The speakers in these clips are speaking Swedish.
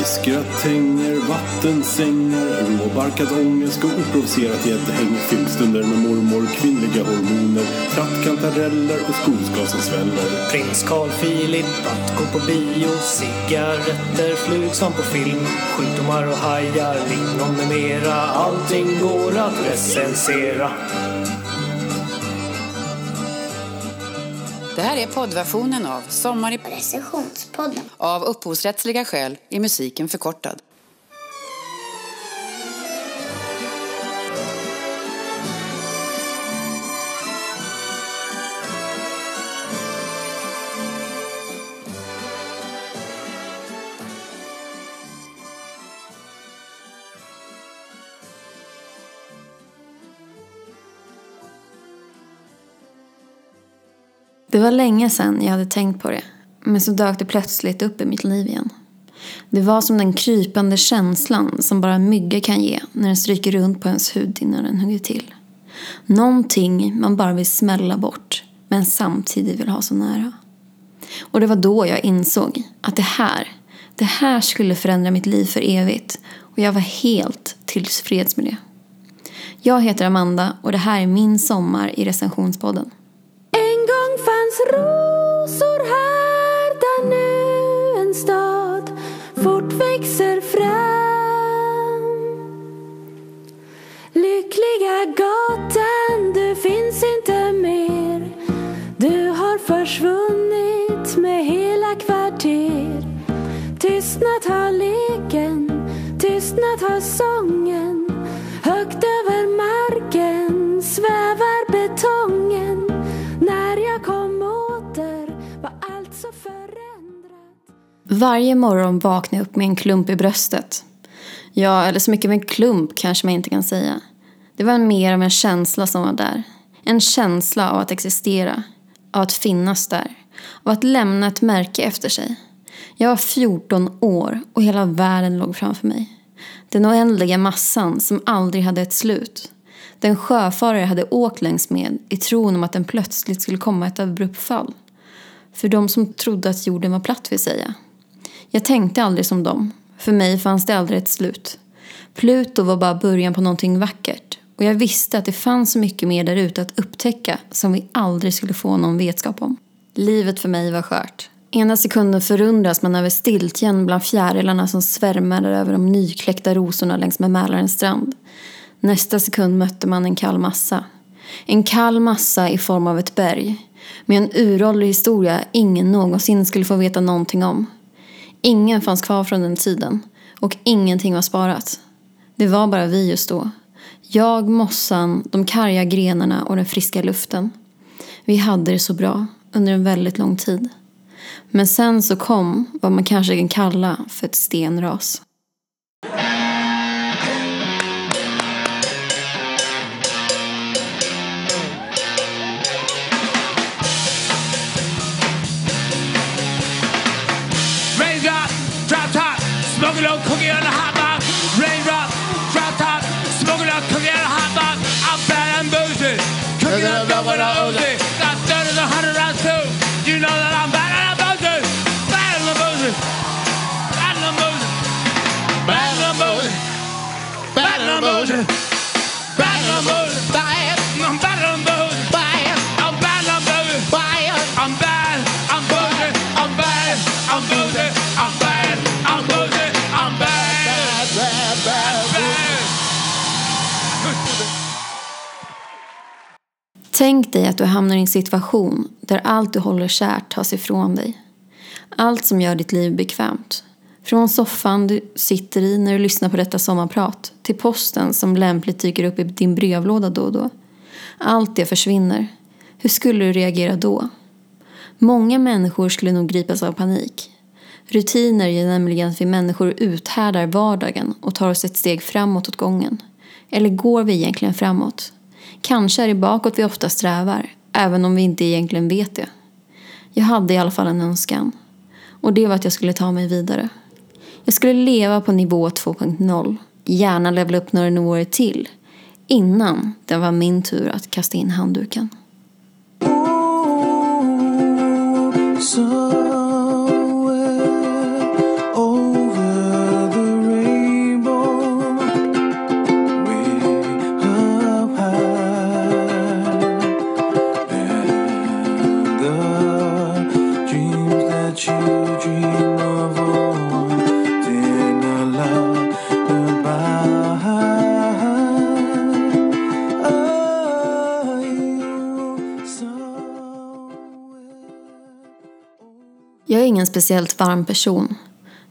Fiskgratänger, vattensängar, råbarkad ångest och oprovocerat gäddhäng. Filmstunder med mormor, kvinnliga hormoner, trattkantareller och skogsgas som sväller. Prins Carl Philip att gå på bio Cigaretter, flug som på film Sjukdomar och hajar, lingon med mera Allting går att recensera Det här är poddversionen av Sommar i Recensionspodden. av upphovsrättsliga skäl är musiken förkortad. Det var länge sedan jag hade tänkt på det. Men så dök det plötsligt upp i mitt liv igen. Det var som den krypande känslan som bara en mygga kan ge när den stryker runt på ens hud innan den hugger till. Någonting man bara vill smälla bort men samtidigt vill ha så nära. Och det var då jag insåg att det här, det här skulle förändra mitt liv för evigt. Och jag var helt tillfreds med det. Jag heter Amanda och det här är min sommar i recensionspodden. En fanns rosor här där nu en stad fort växer fram. Lyckliga gatan, Varje morgon vaknar jag upp med en klump i bröstet. Ja, eller så mycket av en klump kanske man inte kan säga. Det var mer av en känsla som var där. En känsla av att existera. Av att finnas där. Av att lämna ett märke efter sig. Jag var 14 år och hela världen låg framför mig. Den oändliga massan som aldrig hade ett slut. Den sjöfarare jag hade åkt längs med i tron om att den plötsligt skulle komma ett abrupt fall. För de som trodde att jorden var platt vill säga. Jag tänkte aldrig som dem. För mig fanns det aldrig ett slut. Pluto var bara början på någonting vackert. Och jag visste att det fanns så mycket mer där ute att upptäcka som vi aldrig skulle få någon vetskap om. Livet för mig var skört. Ena sekunden förundras man över stiltjen bland fjärilarna som svärmade över de nykläckta rosorna längs med Mälarens strand. Nästa sekund mötte man en kall massa. En kall massa i form av ett berg. Med en uråldrig historia ingen någonsin skulle få veta någonting om. Ingen fanns kvar från den tiden. Och ingenting var sparat. Det var bara vi just då. Jag, mossan, de karga grenarna och den friska luften. Vi hade det så bra under en väldigt lång tid. Men sen så kom vad man kanske kan kalla för ett stenras. what I owe. Du hamnar i en situation där allt du håller kärt tas ifrån dig. Allt som gör ditt liv bekvämt. Från soffan du sitter i när du lyssnar på detta sommarprat till posten som lämpligt dyker upp i din brevlåda då och då. Allt det försvinner. Hur skulle du reagera då? Många människor skulle nog gripas av panik. Rutiner gör nämligen att vi människor uthärdar vardagen och tar oss ett steg framåt åt gången. Eller går vi egentligen framåt? Kanske är det bakåt vi ofta strävar, även om vi inte egentligen vet det. Jag hade i alla fall en önskan. Och det var att jag skulle ta mig vidare. Jag skulle leva på nivå 2.0. Gärna levla upp några nivåer till. Innan det var min tur att kasta in handduken. somewhere so a lullaby. Are you? Jag är ingen speciellt varm person.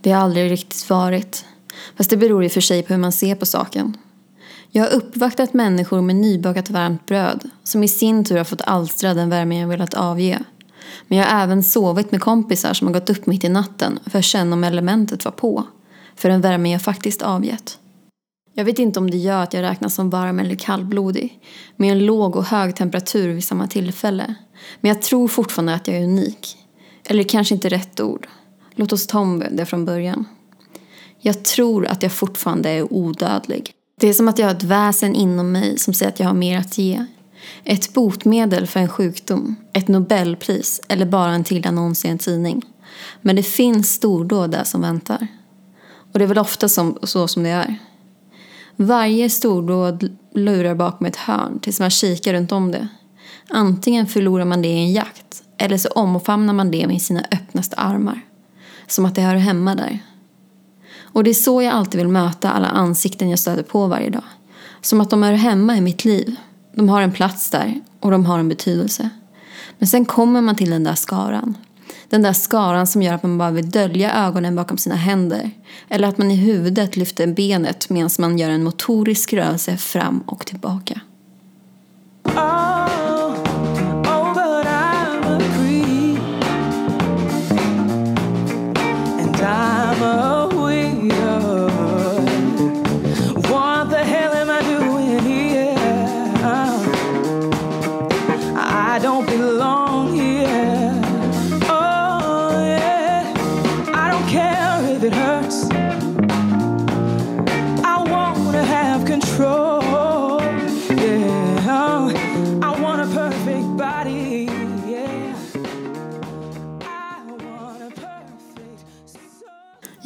Det har jag aldrig riktigt varit. Fast det beror i och för sig på hur man ser på saken. Jag har uppvaktat människor med nybakat varmt bröd som i sin tur har fått alstra den värme jag velat avge. Men jag har även sovit med kompisar som har gått upp mitt i natten för att känna om elementet var på. För den värme jag faktiskt avgett. Jag vet inte om det gör att jag räknas som varm eller kallblodig. Med en låg och hög temperatur vid samma tillfälle. Men jag tror fortfarande att jag är unik. Eller kanske inte rätt ord. Låt oss ta om det från början. Jag tror att jag fortfarande är odödlig. Det är som att jag har ett väsen inom mig som säger att jag har mer att ge. Ett botemedel för en sjukdom, ett nobelpris eller bara en till annons i en tidning. Men det finns stordåd där som väntar. Och det är väl ofta som, så som det är. Varje stordåd lurar bakom ett hörn tills man kikar runt om det. Antingen förlorar man det i en jakt eller så omfamnar man det med sina öppnaste armar. Som att det hör hemma där. Och det är så jag alltid vill möta alla ansikten jag stöter på varje dag. Som att de hör hemma i mitt liv. De har en plats där och de har en betydelse. Men sen kommer man till den där skaran. Den där skaran som gör att man bara vill dölja ögonen bakom sina händer. Eller att man i huvudet lyfter benet medan man gör en motorisk rörelse fram och tillbaka.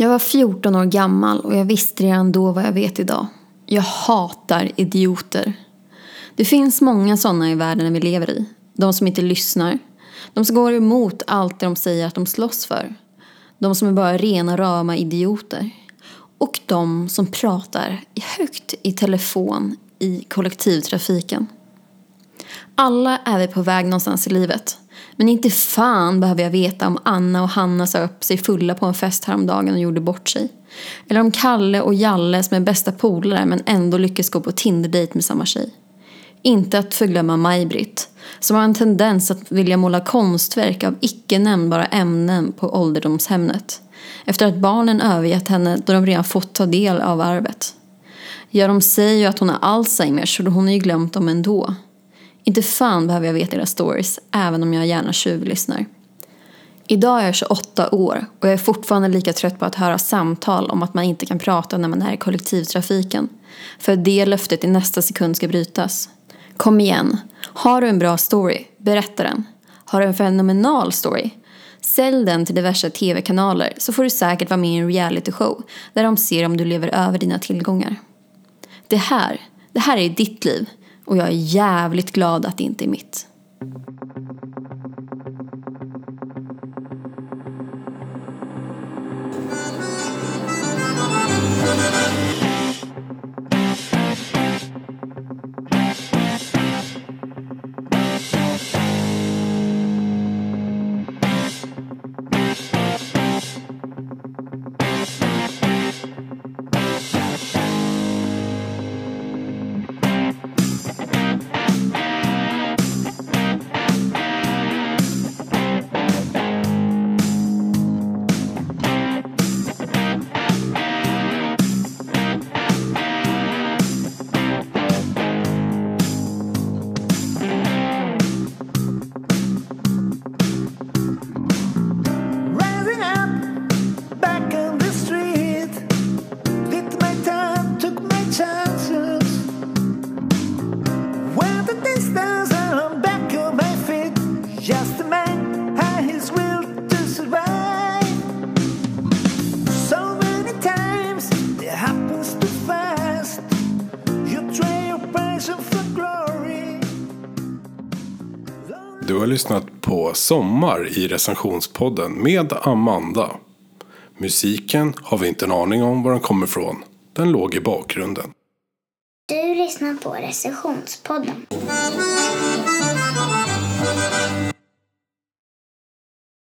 Jag var 14 år gammal och jag visste redan då vad jag vet idag. Jag hatar idioter. Det finns många sådana i världen vi lever i. De som inte lyssnar. De som går emot allt det de säger att de slåss för. De som är bara rena rama idioter. Och de som pratar högt i telefon i kollektivtrafiken. Alla är vi på väg någonstans i livet. Men inte fan behöver jag veta om Anna och Hanna sa upp sig fulla på en fest häromdagen och gjorde bort sig. Eller om Kalle och Jalle som är bästa polare men ändå lyckas gå på Tinder-dejt med samma tjej. Inte att förglömma Maj-Britt, som har en tendens att vilja måla konstverk av icke nämnbara ämnen på ålderdomshemmet. Efter att barnen övergett henne då de redan fått ta del av arvet. Ja, de säger ju att hon har Alzheimers så hon har ju glömt dem ändå. Inte fan behöver jag veta era stories, även om jag gärna tjuvlyssnar. Idag är jag 28 år och jag är fortfarande lika trött på att höra samtal om att man inte kan prata när man är i kollektivtrafiken. För att det löftet i nästa sekund ska brytas. Kom igen. Har du en bra story, berätta den. Har du en fenomenal story, sälj den till diverse tv-kanaler så får du säkert vara med i en realityshow där de ser om du lever över dina tillgångar. Det här, det här är ditt liv och jag är jävligt glad att det inte är mitt. Du har lyssnat på Sommar i recensionspodden med Amanda. Musiken har vi inte en aning om var den kommer ifrån. Den låg i bakgrunden. Du lyssnar på recensionspodden.